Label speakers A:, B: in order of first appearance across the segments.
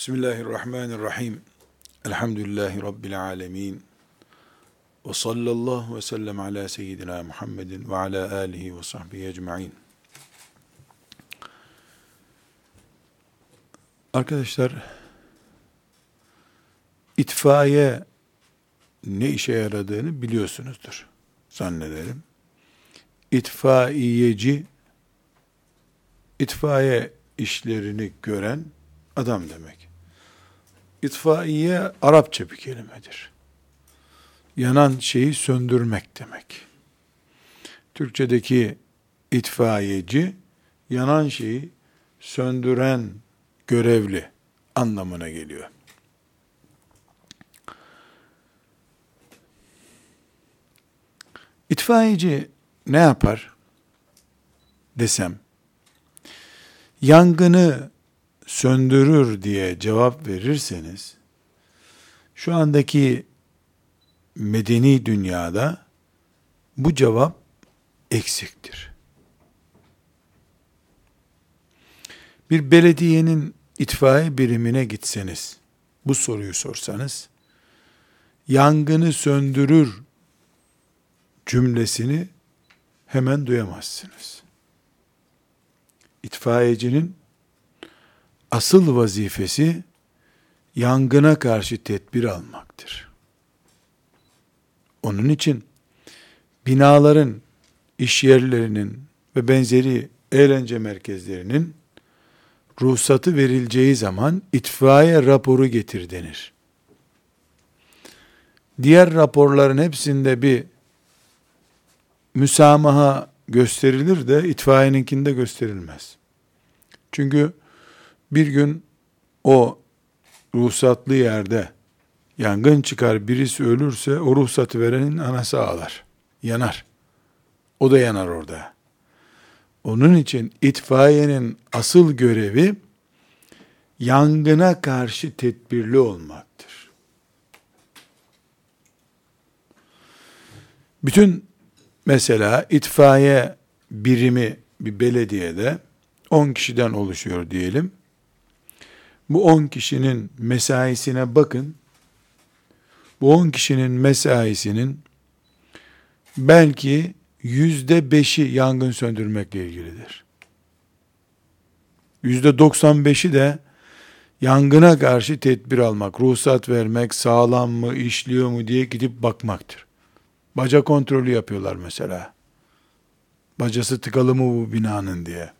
A: Bismillahirrahmanirrahim. Elhamdülillahi Rabbil alemin. Ve sallallahu ve sellem ala seyyidina Muhammedin ve ala alihi ve sahbihi ecma'in. Arkadaşlar, itfaiye ne işe yaradığını biliyorsunuzdur zannederim. İtfaiyeci, itfaiye işlerini gören adam demek. İtfaiye Arapça bir kelimedir. Yanan şeyi söndürmek demek. Türkçedeki itfaiyeci yanan şeyi söndüren görevli anlamına geliyor. İtfaiyeci ne yapar desem, yangını söndürür diye cevap verirseniz, şu andaki medeni dünyada bu cevap eksiktir. Bir belediyenin itfaiye birimine gitseniz, bu soruyu sorsanız, yangını söndürür cümlesini hemen duyamazsınız. İtfaiyecinin asıl vazifesi yangına karşı tedbir almaktır. Onun için binaların, iş yerlerinin ve benzeri eğlence merkezlerinin ruhsatı verileceği zaman itfaiye raporu getir denir. Diğer raporların hepsinde bir müsamaha gösterilir de itfaiyeninkinde gösterilmez. Çünkü bir gün o ruhsatlı yerde yangın çıkar birisi ölürse o ruhsatı verenin anası ağlar. Yanar. O da yanar orada. Onun için itfaiyenin asıl görevi yangına karşı tedbirli olmaktır. Bütün mesela itfaiye birimi bir belediyede 10 kişiden oluşuyor diyelim. Bu 10 kişinin mesaisine bakın. Bu 10 kişinin mesaisinin belki yüzde beşi yangın söndürmekle ilgilidir. Yüzde 95'i de yangına karşı tedbir almak, ruhsat vermek, sağlam mı, işliyor mu diye gidip bakmaktır. Baca kontrolü yapıyorlar mesela. Bacası tıkalı mı bu binanın diye.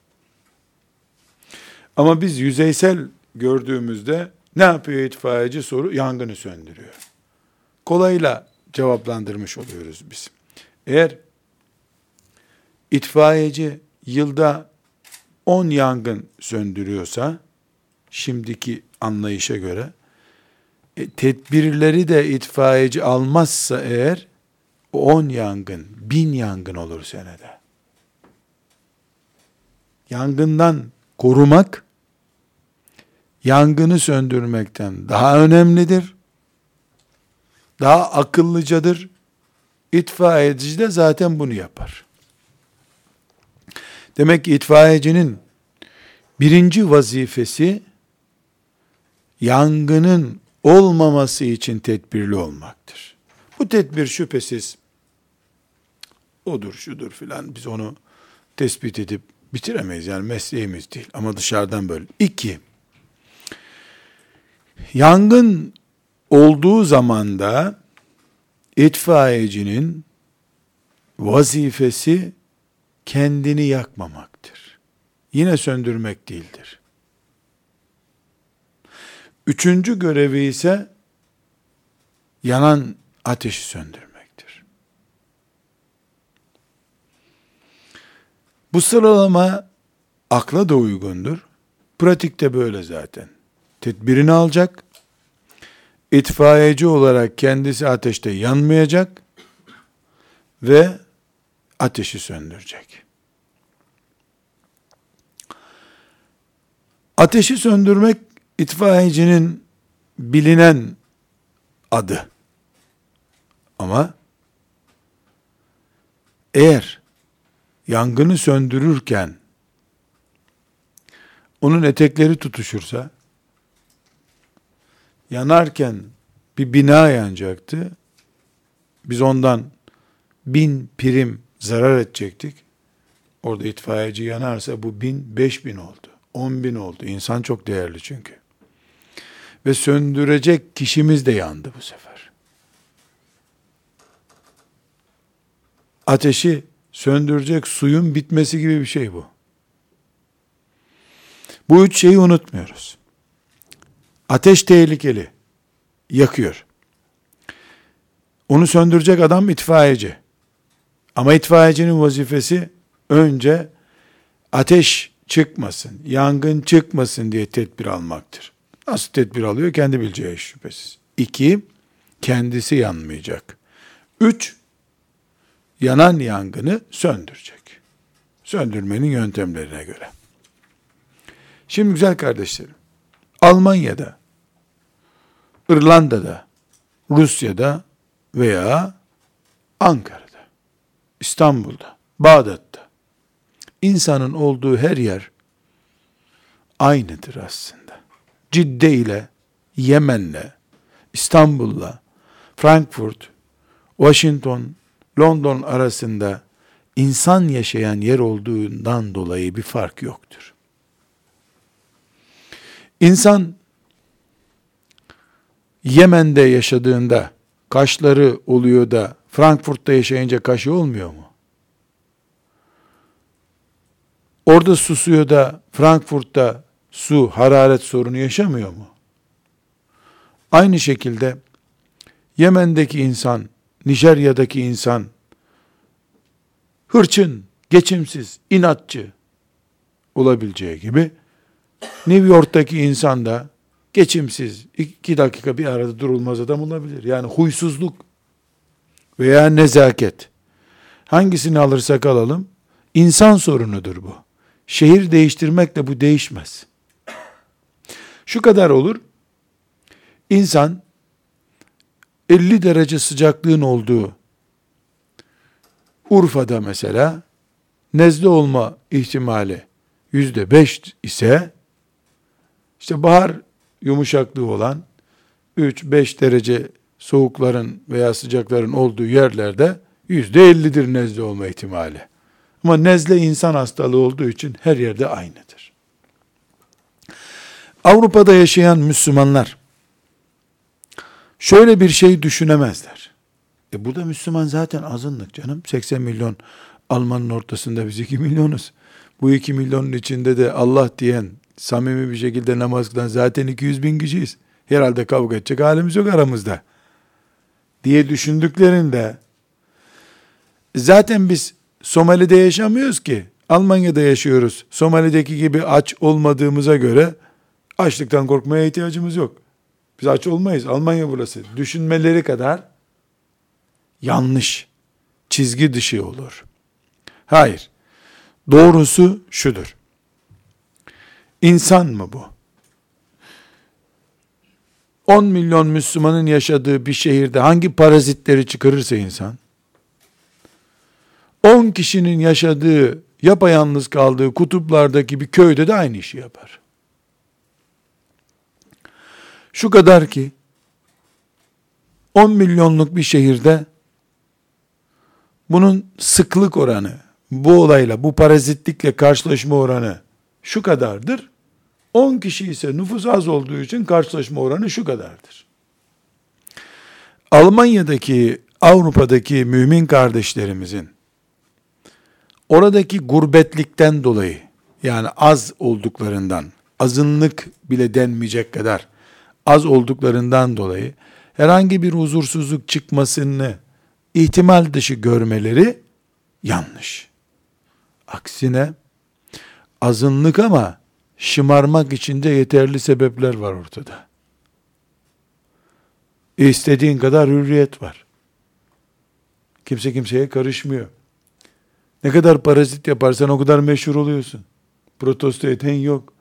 A: Ama biz yüzeysel gördüğümüzde ne yapıyor itfaiyeci soru? Yangını söndürüyor. Kolayla cevaplandırmış oluyoruz biz. Eğer itfaiyeci yılda 10 yangın söndürüyorsa, şimdiki anlayışa göre, e, tedbirleri de itfaiyeci almazsa eğer, 10 yangın, bin yangın olur senede. Yangından korumak, yangını söndürmekten daha önemlidir. Daha akıllıcadır. İtfaiyeci de zaten bunu yapar. Demek ki itfaiyecinin birinci vazifesi yangının olmaması için tedbirli olmaktır. Bu tedbir şüphesiz odur şudur filan biz onu tespit edip bitiremeyiz yani mesleğimiz değil ama dışarıdan böyle. İki, Yangın olduğu zamanda itfaiyecinin vazifesi kendini yakmamaktır. Yine söndürmek değildir. Üçüncü görevi ise yanan ateşi söndürmektir. Bu sıralama akla da uygundur. Pratikte böyle zaten tedbirini alacak. İtfaiyeci olarak kendisi ateşte yanmayacak ve ateşi söndürecek. Ateşi söndürmek itfaiyecinin bilinen adı. Ama eğer yangını söndürürken onun etekleri tutuşursa yanarken bir bina yanacaktı. Biz ondan bin prim zarar edecektik. Orada itfaiyeci yanarsa bu bin, beş bin oldu. On bin oldu. İnsan çok değerli çünkü. Ve söndürecek kişimiz de yandı bu sefer. Ateşi söndürecek suyun bitmesi gibi bir şey bu. Bu üç şeyi unutmuyoruz. Ateş tehlikeli. Yakıyor. Onu söndürecek adam itfaiyeci. Ama itfaiyecinin vazifesi önce ateş çıkmasın, yangın çıkmasın diye tedbir almaktır. Nasıl tedbir alıyor? Kendi bileceği şüphesiz. İki, kendisi yanmayacak. Üç, yanan yangını söndürecek. Söndürmenin yöntemlerine göre. Şimdi güzel kardeşlerim, Almanya'da, İrlanda'da, Rusya'da veya Ankara'da, İstanbul'da, Bağdat'ta insanın olduğu her yer aynıdır aslında. Cidde ile, Yemen'le, İstanbul'la, Frankfurt, Washington, London arasında insan yaşayan yer olduğundan dolayı bir fark yoktur. İnsan Yemen'de yaşadığında kaşları oluyor da Frankfurt'ta yaşayınca kaşı olmuyor mu? Orada susuyor da Frankfurt'ta su, hararet sorunu yaşamıyor mu? Aynı şekilde Yemen'deki insan, Nijerya'daki insan hırçın, geçimsiz, inatçı olabileceği gibi New York'taki insan da geçimsiz, iki dakika bir arada durulmaz adam olabilir. Yani huysuzluk veya nezaket. Hangisini alırsak alalım, insan sorunudur bu. Şehir değiştirmekle bu değişmez. Şu kadar olur, insan 50 derece sıcaklığın olduğu Urfa'da mesela nezle olma ihtimali yüzde beş ise işte bahar yumuşaklığı olan 3-5 derece soğukların veya sıcakların olduğu yerlerde yüzde ellidir nezle olma ihtimali. Ama nezle insan hastalığı olduğu için her yerde aynıdır. Avrupa'da yaşayan Müslümanlar şöyle bir şey düşünemezler. E burada Müslüman zaten azınlık canım. 80 milyon Almanın ortasında biz 2 milyonuz. Bu 2 milyonun içinde de Allah diyen samimi bir şekilde namaz kılan zaten 200 bin kişiyiz. Herhalde kavga edecek halimiz yok aramızda. Diye düşündüklerinde zaten biz Somali'de yaşamıyoruz ki. Almanya'da yaşıyoruz. Somali'deki gibi aç olmadığımıza göre açlıktan korkmaya ihtiyacımız yok. Biz aç olmayız. Almanya burası. Düşünmeleri kadar yanlış, çizgi dışı olur. Hayır. Doğrusu şudur. İnsan mı bu? 10 milyon Müslümanın yaşadığı bir şehirde hangi parazitleri çıkarırsa insan, 10 kişinin yaşadığı, yapayalnız kaldığı kutuplardaki bir köyde de aynı işi yapar. Şu kadar ki, 10 milyonluk bir şehirde bunun sıklık oranı, bu olayla, bu parazitlikle karşılaşma oranı şu kadardır. 10 kişi ise nüfus az olduğu için karşılaşma oranı şu kadardır. Almanya'daki, Avrupa'daki mümin kardeşlerimizin oradaki gurbetlikten dolayı yani az olduklarından, azınlık bile denmeyecek kadar az olduklarından dolayı herhangi bir huzursuzluk çıkmasını ihtimal dışı görmeleri yanlış. Aksine azınlık ama şımarmak için de yeterli sebepler var ortada. E istediğin kadar hürriyet var. Kimse kimseye karışmıyor. Ne kadar parazit yaparsan o kadar meşhur oluyorsun. Protesto eden yok.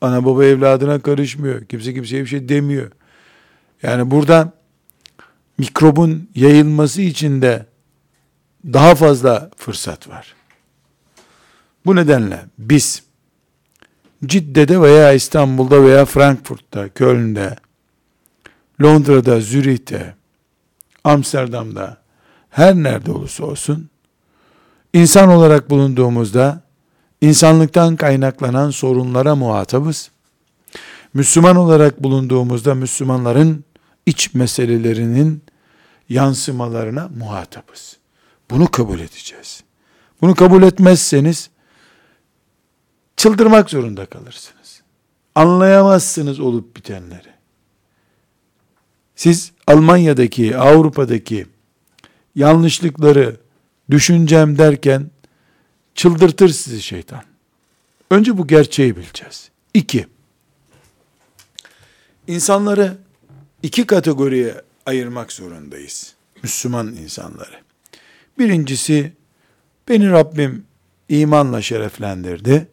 A: Ana baba evladına karışmıyor. Kimse kimseye bir şey demiyor. Yani burada mikrobun yayılması için de daha fazla fırsat var. Bu nedenle biz Cidde'de veya İstanbul'da veya Frankfurt'ta, Köln'de Londra'da, Zürih'te, Amsterdam'da, her nerede olursa olsun, insan olarak bulunduğumuzda, insanlıktan kaynaklanan sorunlara muhatabız. Müslüman olarak bulunduğumuzda Müslümanların iç meselelerinin yansımalarına muhatabız. Bunu kabul edeceğiz. Bunu kabul etmezseniz çıldırmak zorunda kalırsınız. Anlayamazsınız olup bitenleri. Siz Almanya'daki, Avrupa'daki yanlışlıkları düşüneceğim derken çıldırtır sizi şeytan. Önce bu gerçeği bileceğiz. İki, insanları iki kategoriye ayırmak zorundayız. Müslüman insanları. Birincisi, beni Rabbim imanla şereflendirdi.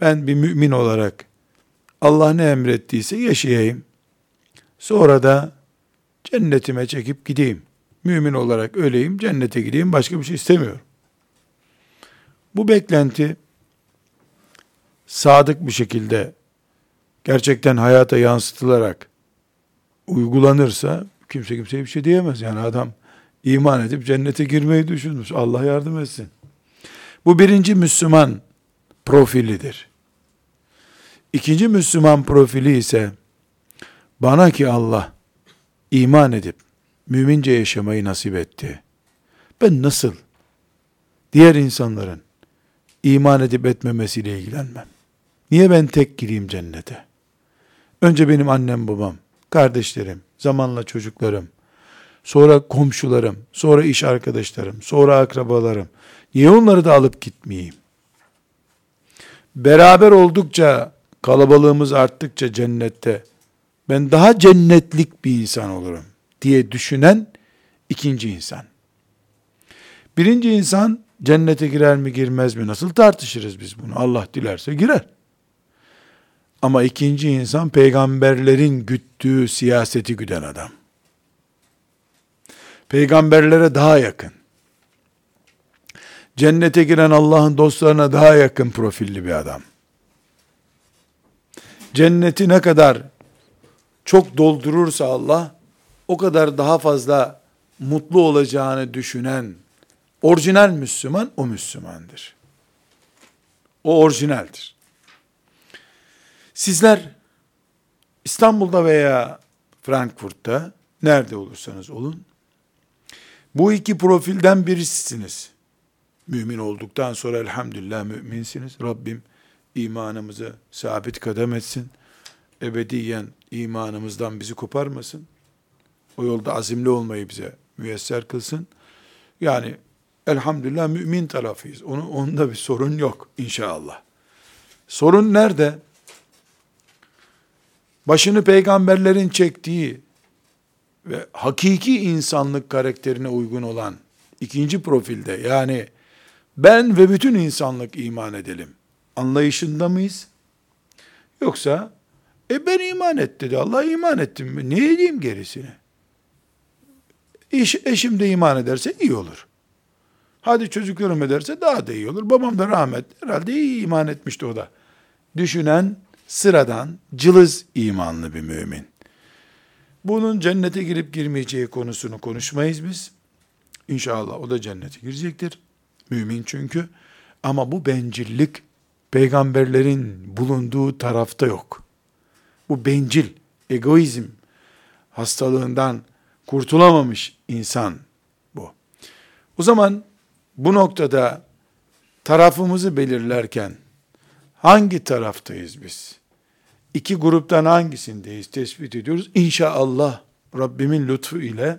A: Ben bir mümin olarak Allah ne emrettiyse yaşayayım. Sonra da cennetime çekip gideyim. Mümin olarak öleyim, cennete gideyim, başka bir şey istemiyorum. Bu beklenti sadık bir şekilde gerçekten hayata yansıtılarak uygulanırsa kimse kimseye bir şey diyemez. Yani adam iman edip cennete girmeyi düşünmüş. Allah yardım etsin. Bu birinci Müslüman profilidir. İkinci Müslüman profili ise bana ki Allah iman edip mümince yaşamayı nasip etti. Ben nasıl diğer insanların iman edip etmemesiyle ilgilenmem. Niye ben tek gireyim cennete? Önce benim annem babam, kardeşlerim, zamanla çocuklarım, sonra komşularım, sonra iş arkadaşlarım, sonra akrabalarım. Niye onları da alıp gitmeyeyim? Beraber oldukça, kalabalığımız arttıkça cennette ben daha cennetlik bir insan olurum diye düşünen ikinci insan. Birinci insan cennete girer mi girmez mi nasıl tartışırız biz bunu? Allah dilerse girer. Ama ikinci insan peygamberlerin güttüğü siyaseti güden adam. Peygamberlere daha yakın. Cennete giren Allah'ın dostlarına daha yakın profilli bir adam. Cenneti ne kadar çok doldurursa Allah o kadar daha fazla mutlu olacağını düşünen orijinal Müslüman o Müslümandır. O orijinaldir. Sizler İstanbul'da veya Frankfurt'ta nerede olursanız olun bu iki profilden birisisiniz. Mümin olduktan sonra elhamdülillah müminsiniz. Rabbim imanımızı sabit kadem etsin. Ebediyen imanımızdan bizi koparmasın. O yolda azimli olmayı bize müyesser kılsın. Yani elhamdülillah mümin tarafıyız. Onu, onda bir sorun yok inşallah. Sorun nerede? Başını peygamberlerin çektiği ve hakiki insanlık karakterine uygun olan ikinci profilde yani ben ve bütün insanlık iman edelim anlayışında mıyız? Yoksa e ben iman et dedi. Allah iman ettim? Ne edeyim gerisini? İş, eşim de iman ederse iyi olur. Hadi çocuklarım ederse daha da iyi olur. Babam da rahmet. Herhalde iyi iman etmişti o da. Düşünen sıradan cılız imanlı bir mümin. Bunun cennete girip girmeyeceği konusunu konuşmayız biz. İnşallah o da cennete girecektir. Mümin çünkü. Ama bu bencillik peygamberlerin bulunduğu tarafta yok. Bu bencil, egoizm hastalığından kurtulamamış insan bu. O zaman bu noktada tarafımızı belirlerken hangi taraftayız biz? İki gruptan hangisindeyiz tespit ediyoruz. İnşallah Rabbimin lütfu ile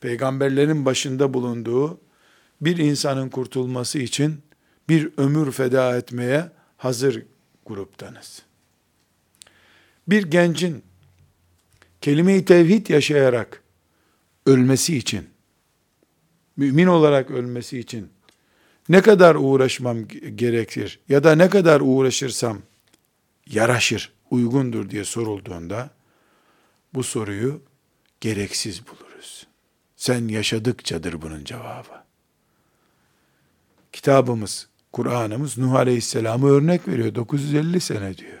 A: peygamberlerin başında bulunduğu bir insanın kurtulması için bir ömür feda etmeye hazır gruptanız. Bir gencin kelime-i tevhid yaşayarak ölmesi için, mümin olarak ölmesi için ne kadar uğraşmam gerekir ya da ne kadar uğraşırsam yaraşır, uygundur diye sorulduğunda bu soruyu gereksiz buluruz. Sen yaşadıkçadır bunun cevabı. Kitabımız, Kur'an'ımız Nuh Aleyhisselam'ı örnek veriyor. 950 sene diyor.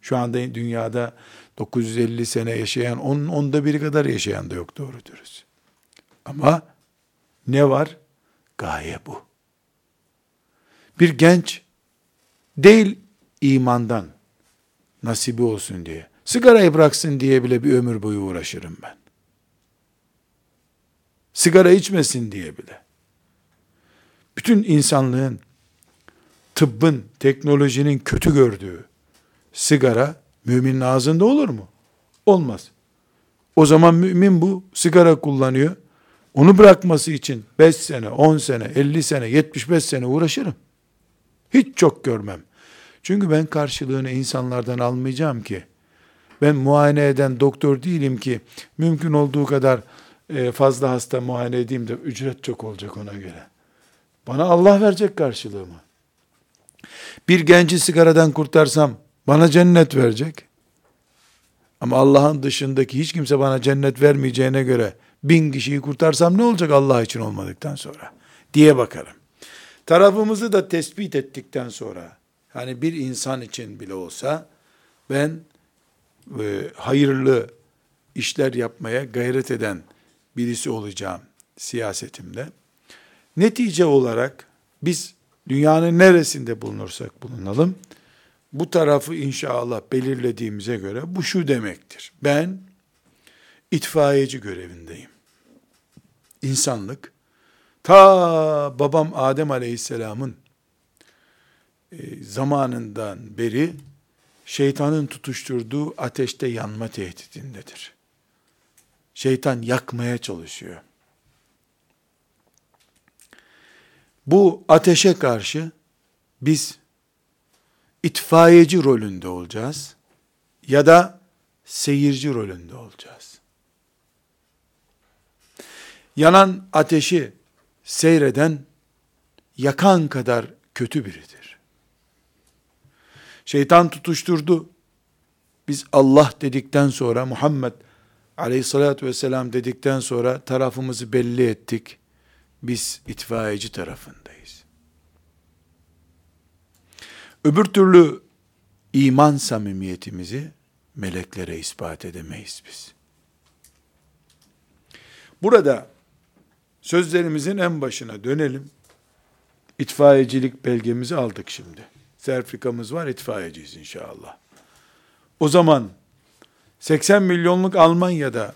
A: Şu anda dünyada 950 sene yaşayan, onun onda biri kadar yaşayan da yok doğru dürüst. Ama ne var? Gaye bu. Bir genç değil imandan nasibi olsun diye, sigarayı bıraksın diye bile bir ömür boyu uğraşırım ben. Sigara içmesin diye bile. Bütün insanlığın, tıbbın, teknolojinin kötü gördüğü sigara müminin ağzında olur mu? Olmaz. O zaman mümin bu sigara kullanıyor. Onu bırakması için 5 sene, 10 sene, 50 sene, 75 sene uğraşırım. Hiç çok görmem. Çünkü ben karşılığını insanlardan almayacağım ki. Ben muayene eden doktor değilim ki mümkün olduğu kadar e, fazla hasta muayene edeyim de ücret çok olacak ona göre. Bana Allah verecek karşılığımı. Bir genci sigaradan kurtarsam bana cennet verecek. Ama Allah'ın dışındaki hiç kimse bana cennet vermeyeceğine göre bin kişiyi kurtarsam ne olacak Allah için olmadıktan sonra diye bakarım. Tarafımızı da tespit ettikten sonra hani bir insan için bile olsa ben e, hayırlı işler yapmaya gayret eden birisi olacağım siyasetimde. Netice olarak biz dünyanın neresinde bulunursak bulunalım, bu tarafı inşallah belirlediğimize göre bu şu demektir. Ben itfaiyeci görevindeyim. İnsanlık, ta babam Adem Aleyhisselam'ın e, zamanından beri şeytanın tutuşturduğu ateşte yanma tehditindedir. Şeytan yakmaya çalışıyor. Bu ateşe karşı biz itfaiyeci rolünde olacağız ya da seyirci rolünde olacağız. Yanan ateşi seyreden yakan kadar kötü biridir. Şeytan tutuşturdu. Biz Allah dedikten sonra Muhammed aleyhissalatü vesselam dedikten sonra tarafımızı belli ettik. Biz itfaiyeci tarafındayız. Öbür türlü iman samimiyetimizi meleklere ispat edemeyiz biz. Burada sözlerimizin en başına dönelim. İtfaiyecilik belgemizi aldık şimdi. Sertifikamız var, itfaiyeciyiz inşallah. O zaman 80 milyonluk Almanya'da,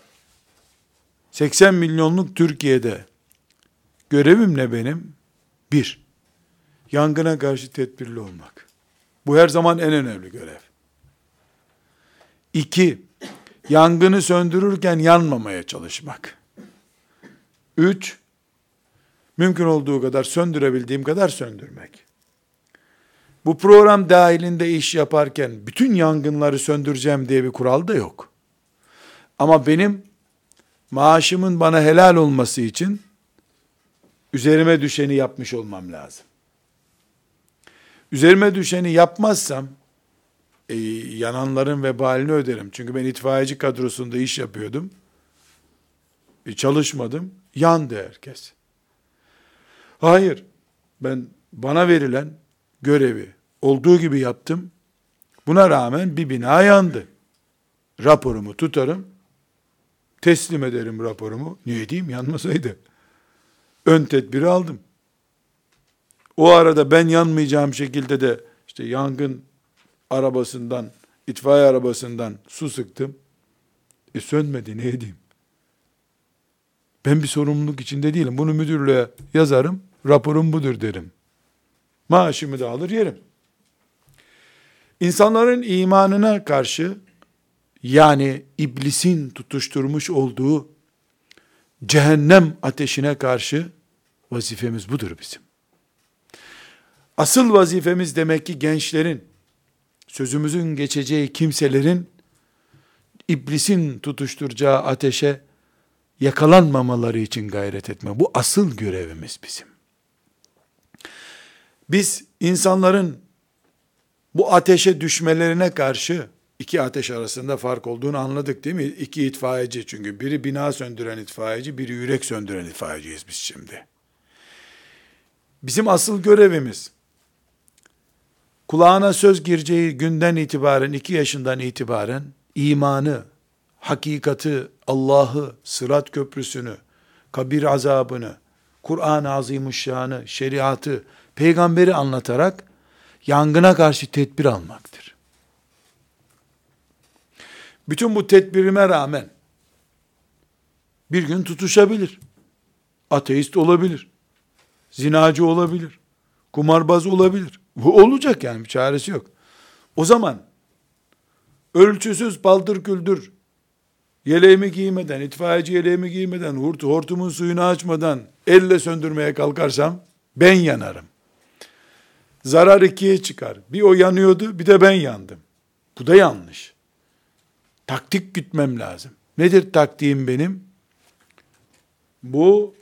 A: 80 milyonluk Türkiye'de görevim ne benim? Bir, yangına karşı tedbirli olmak. Bu her zaman en önemli görev. İki, yangını söndürürken yanmamaya çalışmak. Üç, mümkün olduğu kadar söndürebildiğim kadar söndürmek. Bu program dahilinde iş yaparken bütün yangınları söndüreceğim diye bir kural da yok. Ama benim maaşımın bana helal olması için üzerime düşeni yapmış olmam lazım. Üzerime düşeni yapmazsam e, yananların vebalini öderim. Çünkü ben itfaiyeci kadrosunda iş yapıyordum. E, çalışmadım. Yandı herkes. Hayır. Ben bana verilen görevi olduğu gibi yaptım. Buna rağmen bir bina yandı. Raporumu tutarım. Teslim ederim raporumu. Niye diyeyim yanmasaydı. Ön tedbiri aldım. O arada ben yanmayacağım şekilde de işte yangın arabasından, itfaiye arabasından su sıktım. E sönmedi ne edeyim? Ben bir sorumluluk içinde değilim. Bunu müdürlüğe yazarım. Raporum budur derim. Maaşımı da alır yerim. İnsanların imanına karşı yani iblisin tutuşturmuş olduğu cehennem ateşine karşı vazifemiz budur bizim. Asıl vazifemiz demek ki gençlerin, sözümüzün geçeceği kimselerin iblisin tutuşturacağı ateşe yakalanmamaları için gayret etme. Bu asıl görevimiz bizim. Biz insanların bu ateşe düşmelerine karşı iki ateş arasında fark olduğunu anladık değil mi? İki itfaiyeci çünkü biri bina söndüren itfaiyeci, biri yürek söndüren itfaiyeciyiz biz şimdi. Bizim asıl görevimiz kulağına söz gireceği günden itibaren, iki yaşından itibaren imanı, hakikati, Allah'ı, sırat köprüsünü, kabir azabını, Kur'an-ı Azimuşşan'ı, şeriatı, peygamberi anlatarak yangına karşı tedbir almaktır. Bütün bu tedbirime rağmen bir gün tutuşabilir. Ateist olabilir. Zinacı olabilir. Kumarbaz olabilir. Bu olacak yani bir çaresi yok. O zaman ölçüsüz paldır küldür yeleğimi giymeden, itfaiyeci yeleğimi giymeden, hurt, hortumun suyunu açmadan elle söndürmeye kalkarsam ben yanarım. Zarar ikiye çıkar. Bir o yanıyordu, bir de ben yandım. Bu da yanlış. Taktik gütmem lazım. Nedir taktiğim benim? Bu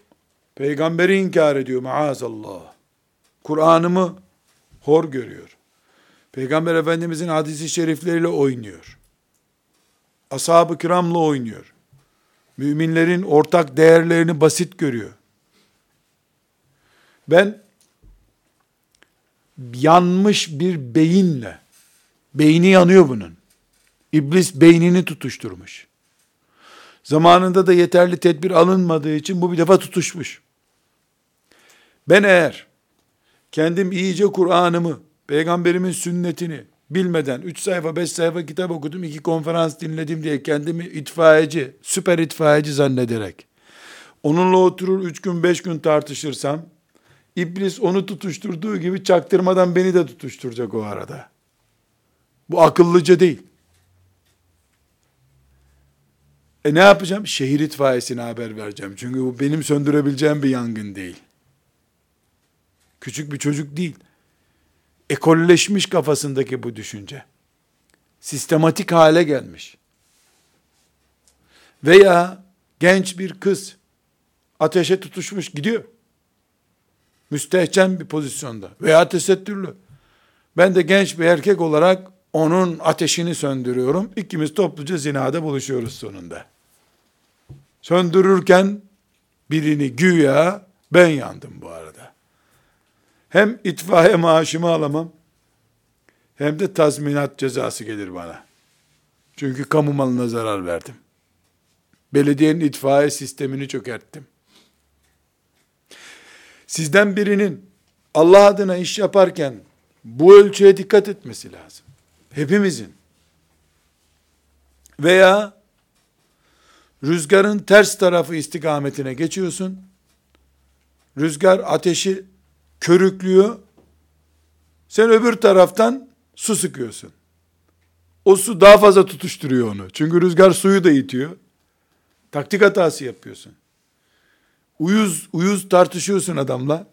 A: peygamberi inkar ediyor maazallah. Kur'an'ımı hor görüyor. Peygamber Efendimizin hadisi şerifleriyle oynuyor. Ashab-ı kiramla oynuyor. Müminlerin ortak değerlerini basit görüyor. Ben yanmış bir beyinle, beyni yanıyor bunun. İblis beynini tutuşturmuş. Zamanında da yeterli tedbir alınmadığı için bu bir defa tutuşmuş. Ben eğer kendim iyice Kur'an'ımı, peygamberimin sünnetini bilmeden 3 sayfa 5 sayfa kitap okudum, iki konferans dinledim diye kendimi itfaiyeci, süper itfaiyeci zannederek onunla oturur 3 gün 5 gün tartışırsam İblis onu tutuşturduğu gibi çaktırmadan beni de tutuşturacak o arada. Bu akıllıca değil. E ne yapacağım? Şehir itfaiyesine haber vereceğim. Çünkü bu benim söndürebileceğim bir yangın değil. Küçük bir çocuk değil. Ekolleşmiş kafasındaki bu düşünce. Sistematik hale gelmiş. Veya genç bir kız ateşe tutuşmuş gidiyor. Müstehcen bir pozisyonda veya tesettürlü. Ben de genç bir erkek olarak onun ateşini söndürüyorum. İkimiz topluca zinada buluşuyoruz sonunda. Söndürürken birini güya ben yandım bu arada. Hem itfaiye maaşımı alamam, hem de tazminat cezası gelir bana. Çünkü kamu malına zarar verdim. Belediyenin itfaiye sistemini çökerttim. Sizden birinin Allah adına iş yaparken bu ölçüye dikkat etmesi lazım. Hepimizin. Veya rüzgarın ters tarafı istikametine geçiyorsun. Rüzgar ateşi körüklüyor. Sen öbür taraftan su sıkıyorsun. O su daha fazla tutuşturuyor onu. Çünkü rüzgar suyu da itiyor. Taktik hatası yapıyorsun. Uyuz, uyuz tartışıyorsun adamla.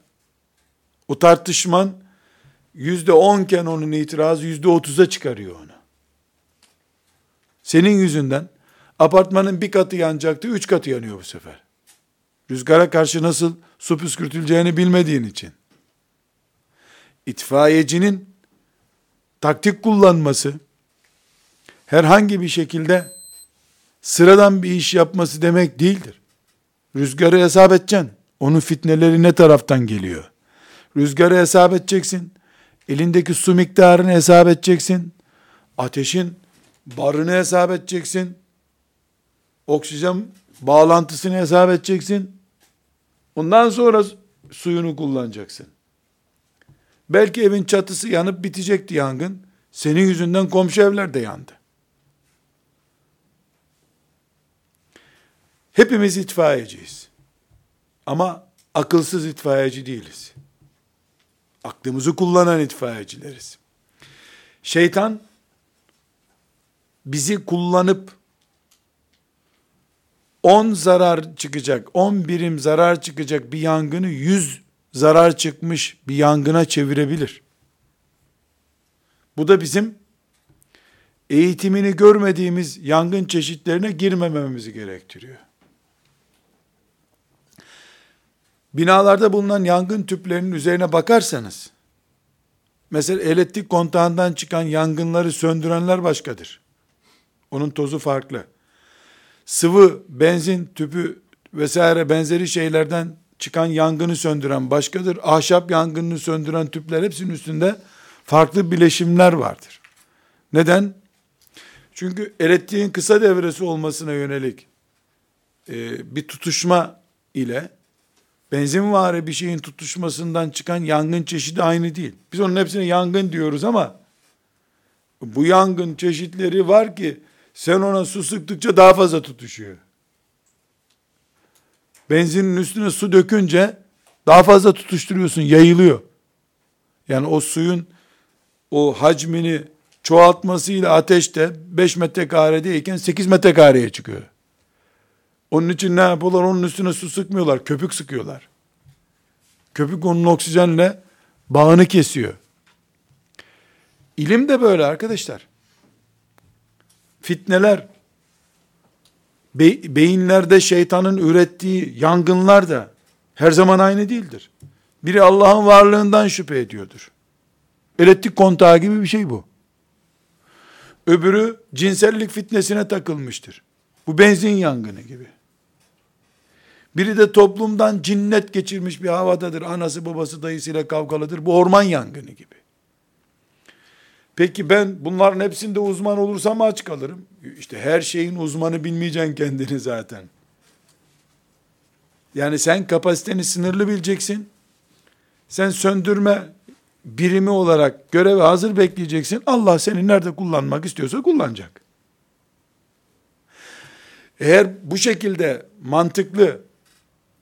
A: O tartışman yüzde onken onun itirazı yüzde otuza çıkarıyor onu. Senin yüzünden apartmanın bir katı yanacaktı, üç katı yanıyor bu sefer. Rüzgara karşı nasıl su püskürtüleceğini bilmediğin için. İtfaiyecinin taktik kullanması, herhangi bir şekilde sıradan bir iş yapması demek değildir. Rüzgarı hesap edeceksin. Onun fitneleri ne taraftan geliyor? Rüzgarı hesap edeceksin. Elindeki su miktarını hesap edeceksin. Ateşin barını hesap edeceksin. Oksijen bağlantısını hesap edeceksin. Ondan sonra suyunu kullanacaksın. Belki evin çatısı yanıp bitecekti yangın. Senin yüzünden komşu evler de yandı. Hepimiz itfaiyeciyiz. Ama akılsız itfaiyeci değiliz. Aklımızı kullanan itfaiyecileriz. Şeytan bizi kullanıp 10 zarar çıkacak, 10 birim zarar çıkacak bir yangını 100 zarar çıkmış bir yangına çevirebilir. Bu da bizim eğitimini görmediğimiz yangın çeşitlerine girmememizi gerektiriyor. Binalarda bulunan yangın tüplerinin üzerine bakarsanız, mesela elektrik kontağından çıkan yangınları söndürenler başkadır. Onun tozu farklı. Sıvı, benzin tüpü vesaire benzeri şeylerden çıkan yangını söndüren başkadır. Ahşap yangını söndüren tüpler hepsinin üstünde farklı bileşimler vardır. Neden? Çünkü elektriğin kısa devresi olmasına yönelik e, bir tutuşma ile benzinvari bir şeyin tutuşmasından çıkan yangın çeşidi aynı değil. Biz onun hepsine yangın diyoruz ama bu yangın çeşitleri var ki sen ona su sıktıkça daha fazla tutuşuyor. Benzinin üstüne su dökünce daha fazla tutuşturuyorsun, yayılıyor. Yani o suyun o hacmini çoğaltmasıyla ateşte 5 metrekaredeyken 8 metrekareye çıkıyor. Onun için ne yapıyorlar? Onun üstüne su sıkmıyorlar, köpük sıkıyorlar. Köpük onun oksijenle bağını kesiyor. İlim de böyle arkadaşlar. Fitneler, be beyinlerde şeytanın ürettiği yangınlar da her zaman aynı değildir. Biri Allah'ın varlığından şüphe ediyordur. Elektrik kontağı gibi bir şey bu. Öbürü cinsellik fitnesine takılmıştır. Bu benzin yangını gibi. Biri de toplumdan cinnet geçirmiş bir havadadır. Anası babası dayısıyla kavgalıdır. Bu orman yangını gibi. Peki ben bunların hepsinde uzman olursam aç kalırım. İşte her şeyin uzmanı bilmeyeceksin kendini zaten. Yani sen kapasiteni sınırlı bileceksin. Sen söndürme birimi olarak göreve hazır bekleyeceksin. Allah seni nerede kullanmak istiyorsa kullanacak. Eğer bu şekilde mantıklı,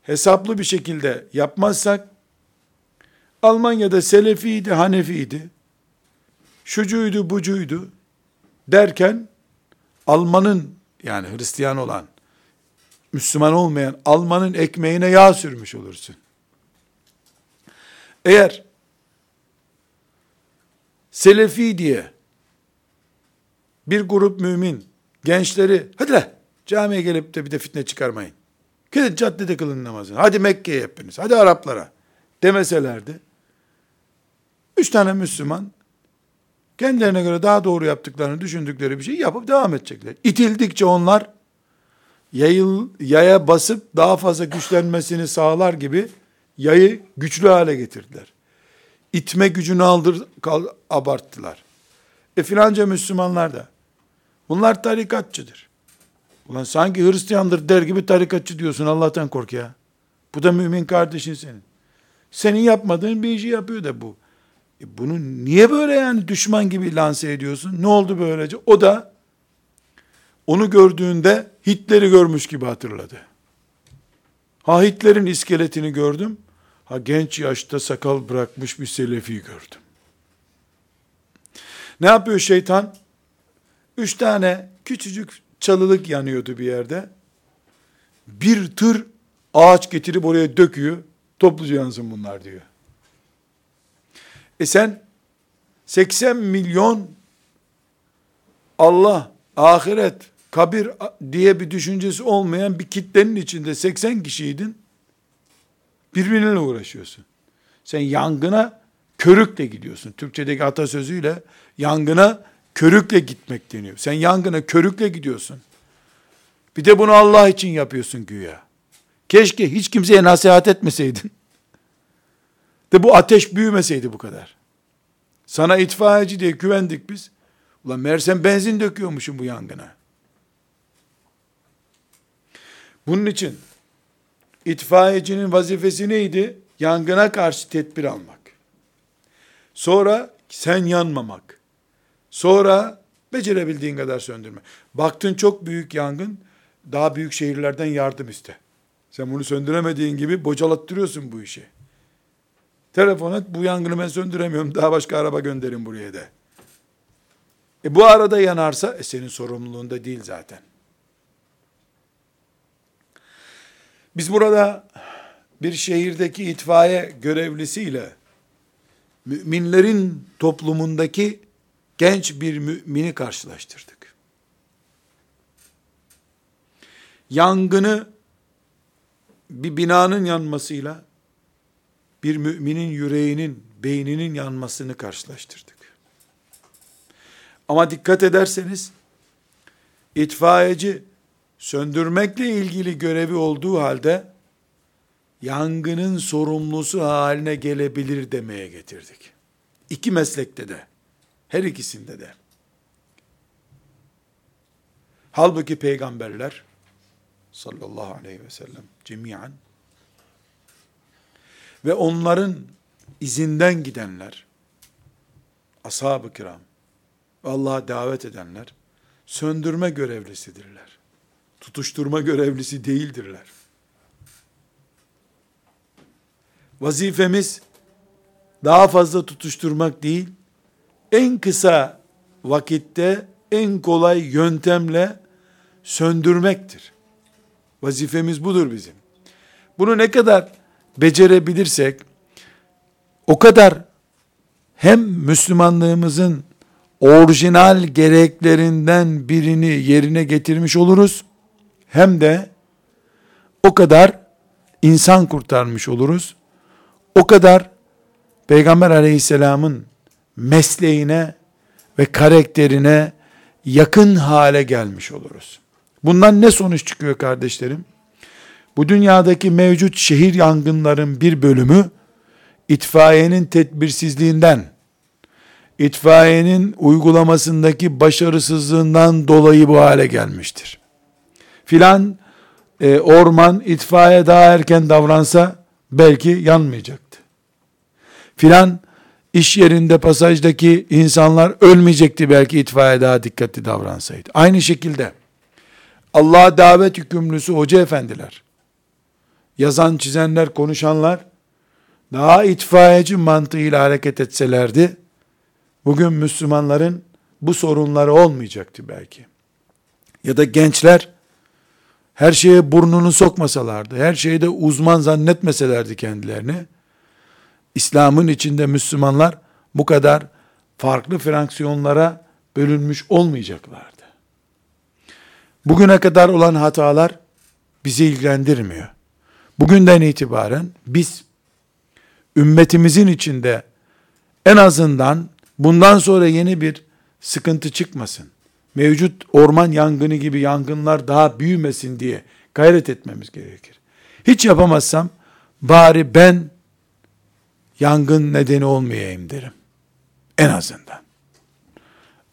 A: hesaplı bir şekilde yapmazsak, Almanya'da Selefiydi, Hanefiydi, şucuydu, bucuydu derken, Almanın yani Hristiyan olan, Müslüman olmayan Almanın ekmeğine yağ sürmüş olursun. Eğer Selefi diye bir grup mümin gençleri hadi la camiye gelip de bir de fitne çıkarmayın. Gidin caddede kılın namazını. Hadi Mekke'ye hepiniz. Hadi Araplara demeselerdi. Üç tane Müslüman kendilerine göre daha doğru yaptıklarını düşündükleri bir şey yapıp devam edecekler. İtildikçe onlar yayıl, yaya basıp daha fazla güçlenmesini sağlar gibi yayı güçlü hale getirdiler. İtme gücünü aldır, kal, abarttılar. E filanca Müslümanlar da. Bunlar tarikatçıdır. Ulan sanki Hristiyandır der gibi tarikatçı diyorsun Allah'tan kork ya. Bu da mümin kardeşin senin. Senin yapmadığın bir işi yapıyor da bu. E bunu niye böyle yani düşman gibi lanse ediyorsun? Ne oldu böylece? O da onu gördüğünde Hitler'i görmüş gibi hatırladı. Ha Hitler'in iskeletini gördüm. Ha genç yaşta sakal bırakmış bir selefi gördüm. Ne yapıyor şeytan? Üç tane küçücük çalılık yanıyordu bir yerde. Bir tır ağaç getirip oraya döküyor. Topluca yansın bunlar diyor. E sen 80 milyon Allah, ahiret, kabir diye bir düşüncesi olmayan bir kitlenin içinde 80 kişiydin. Birbirine uğraşıyorsun. Sen yangına körükle gidiyorsun. Türkçedeki atasözüyle yangına körükle gitmek deniyor. Sen yangına körükle gidiyorsun. Bir de bunu Allah için yapıyorsun güya. Keşke hiç kimseye nasihat etmeseydin. De bu ateş büyümeseydi bu kadar. Sana itfaiyeci diye güvendik biz. Ulan meğersem benzin döküyormuşum bu yangına. Bunun için itfaiyecinin vazifesi neydi? Yangına karşı tedbir almak. Sonra sen yanmamak. Sonra becerebildiğin kadar söndürme. Baktın çok büyük yangın, daha büyük şehirlerden yardım iste. Sen bunu söndüremediğin gibi bocalattırıyorsun bu işi. Telefon et, bu yangını ben söndüremiyorum, daha başka araba gönderin buraya de. E bu arada yanarsa, e senin sorumluluğunda değil zaten. Biz burada bir şehirdeki itfaiye görevlisiyle müminlerin toplumundaki genç bir mümini karşılaştırdık. Yangını bir binanın yanmasıyla bir müminin yüreğinin, beyninin yanmasını karşılaştırdık. Ama dikkat ederseniz itfaiyeci söndürmekle ilgili görevi olduğu halde yangının sorumlusu haline gelebilir demeye getirdik. İki meslekte de. Her ikisinde de. Halbuki peygamberler sallallahu aleyhi ve sellem cemiyen ve onların izinden gidenler ashab-ı kiram Allah'a davet edenler söndürme görevlisidirler. Tutuşturma görevlisi değildirler. Vazifemiz daha fazla tutuşturmak değil, en kısa vakitte en kolay yöntemle söndürmektir. Vazifemiz budur bizim. Bunu ne kadar becerebilirsek o kadar hem Müslümanlığımızın orijinal gereklerinden birini yerine getirmiş oluruz hem de o kadar insan kurtarmış oluruz. O kadar Peygamber aleyhisselamın mesleğine ve karakterine yakın hale gelmiş oluruz. Bundan ne sonuç çıkıyor kardeşlerim? Bu dünyadaki mevcut şehir yangınların bir bölümü itfaiyenin tedbirsizliğinden, itfaiyenin uygulamasındaki başarısızlığından dolayı bu hale gelmiştir. Filan e, orman itfaiye daha erken davransa belki yanmayacaktı. Filan iş yerinde pasajdaki insanlar ölmeyecekti belki itfaiye daha dikkatli davransaydı. Aynı şekilde Allah'a davet yükümlüsü hoca efendiler, yazan, çizenler, konuşanlar daha itfaiyeci mantığıyla hareket etselerdi, bugün Müslümanların bu sorunları olmayacaktı belki. Ya da gençler her şeye burnunu sokmasalardı, her şeyde uzman zannetmeselerdi kendilerini, İslam'ın içinde Müslümanlar bu kadar farklı fraksiyonlara bölünmüş olmayacaklardı. Bugüne kadar olan hatalar bizi ilgilendirmiyor. Bugünden itibaren biz ümmetimizin içinde en azından bundan sonra yeni bir sıkıntı çıkmasın. Mevcut orman yangını gibi yangınlar daha büyümesin diye gayret etmemiz gerekir. Hiç yapamazsam bari ben yangın nedeni olmayayım derim. En azından.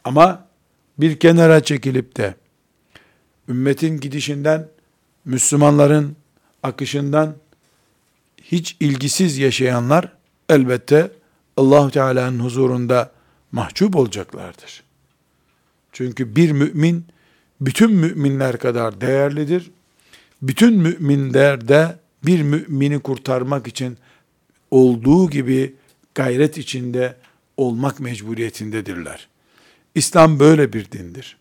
A: Ama bir kenara çekilip de ümmetin gidişinden, Müslümanların akışından hiç ilgisiz yaşayanlar elbette Allah Teala'nın huzurunda mahcup olacaklardır. Çünkü bir mümin bütün müminler kadar değerlidir. Bütün müminler de bir mümini kurtarmak için olduğu gibi gayret içinde olmak mecburiyetindedirler. İslam böyle bir dindir.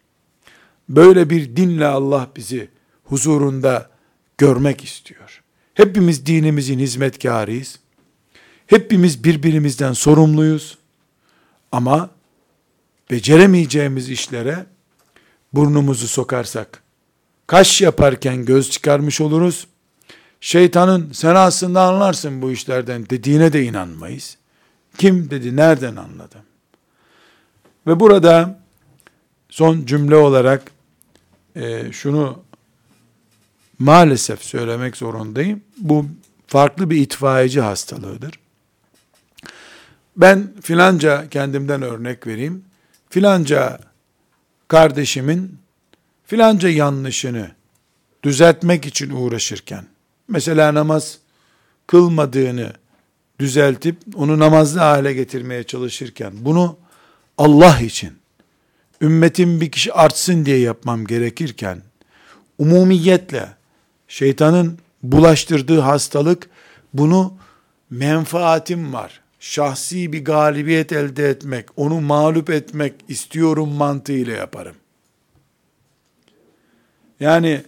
A: Böyle bir dinle Allah bizi huzurunda görmek istiyor. Hepimiz dinimizin hizmetkarıyız. Hepimiz birbirimizden sorumluyuz. Ama beceremeyeceğimiz işlere burnumuzu sokarsak, kaş yaparken göz çıkarmış oluruz. Şeytanın sen aslında anlarsın bu işlerden dediğine de inanmayız. Kim dedi, nereden anladım? Ve burada son cümle olarak e, şunu maalesef söylemek zorundayım. Bu farklı bir itfaiyeci hastalığıdır. Ben filanca kendimden örnek vereyim. Filanca kardeşimin filanca yanlışını düzeltmek için uğraşırken, mesela namaz kılmadığını düzeltip onu namazlı hale getirmeye çalışırken, bunu Allah için, ümmetin bir kişi artsın diye yapmam gerekirken, umumiyetle şeytanın bulaştırdığı hastalık, bunu menfaatim var, şahsi bir galibiyet elde etmek, onu mağlup etmek istiyorum mantığıyla yaparım. Yani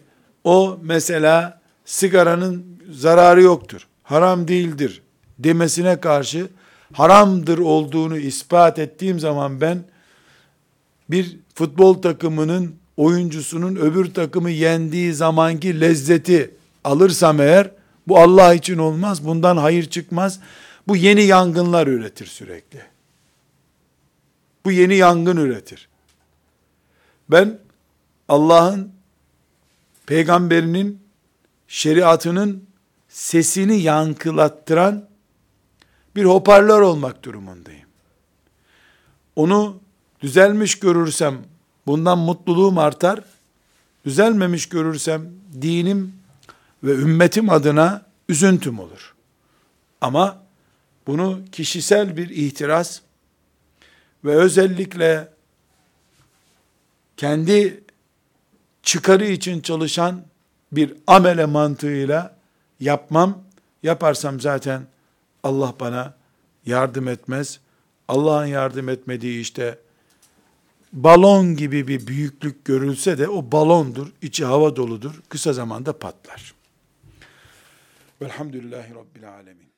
A: o mesela sigaranın zararı yoktur, haram değildir demesine karşı haramdır olduğunu ispat ettiğim zaman ben bir futbol takımının oyuncusunun öbür takımı yendiği zamanki lezzeti alırsam eğer bu Allah için olmaz. Bundan hayır çıkmaz. Bu yeni yangınlar üretir sürekli. Bu yeni yangın üretir. Ben Allah'ın peygamberinin şeriatının sesini yankılattıran bir hoparlör olmak durumundayım. onu düzelmiş görürsem bundan mutluluğum artar. Düzelmemiş görürsem dinim ve ümmetim adına üzüntüm olur. Ama bunu kişisel bir ihtiras ve özellikle kendi çıkarı için çalışan bir amele mantığıyla yapmam. Yaparsam zaten Allah bana yardım etmez. Allah'ın yardım etmediği işte balon gibi bir büyüklük görülse de o balondur, içi hava doludur, kısa zamanda patlar. Velhamdülillahi Rabbil Alemin.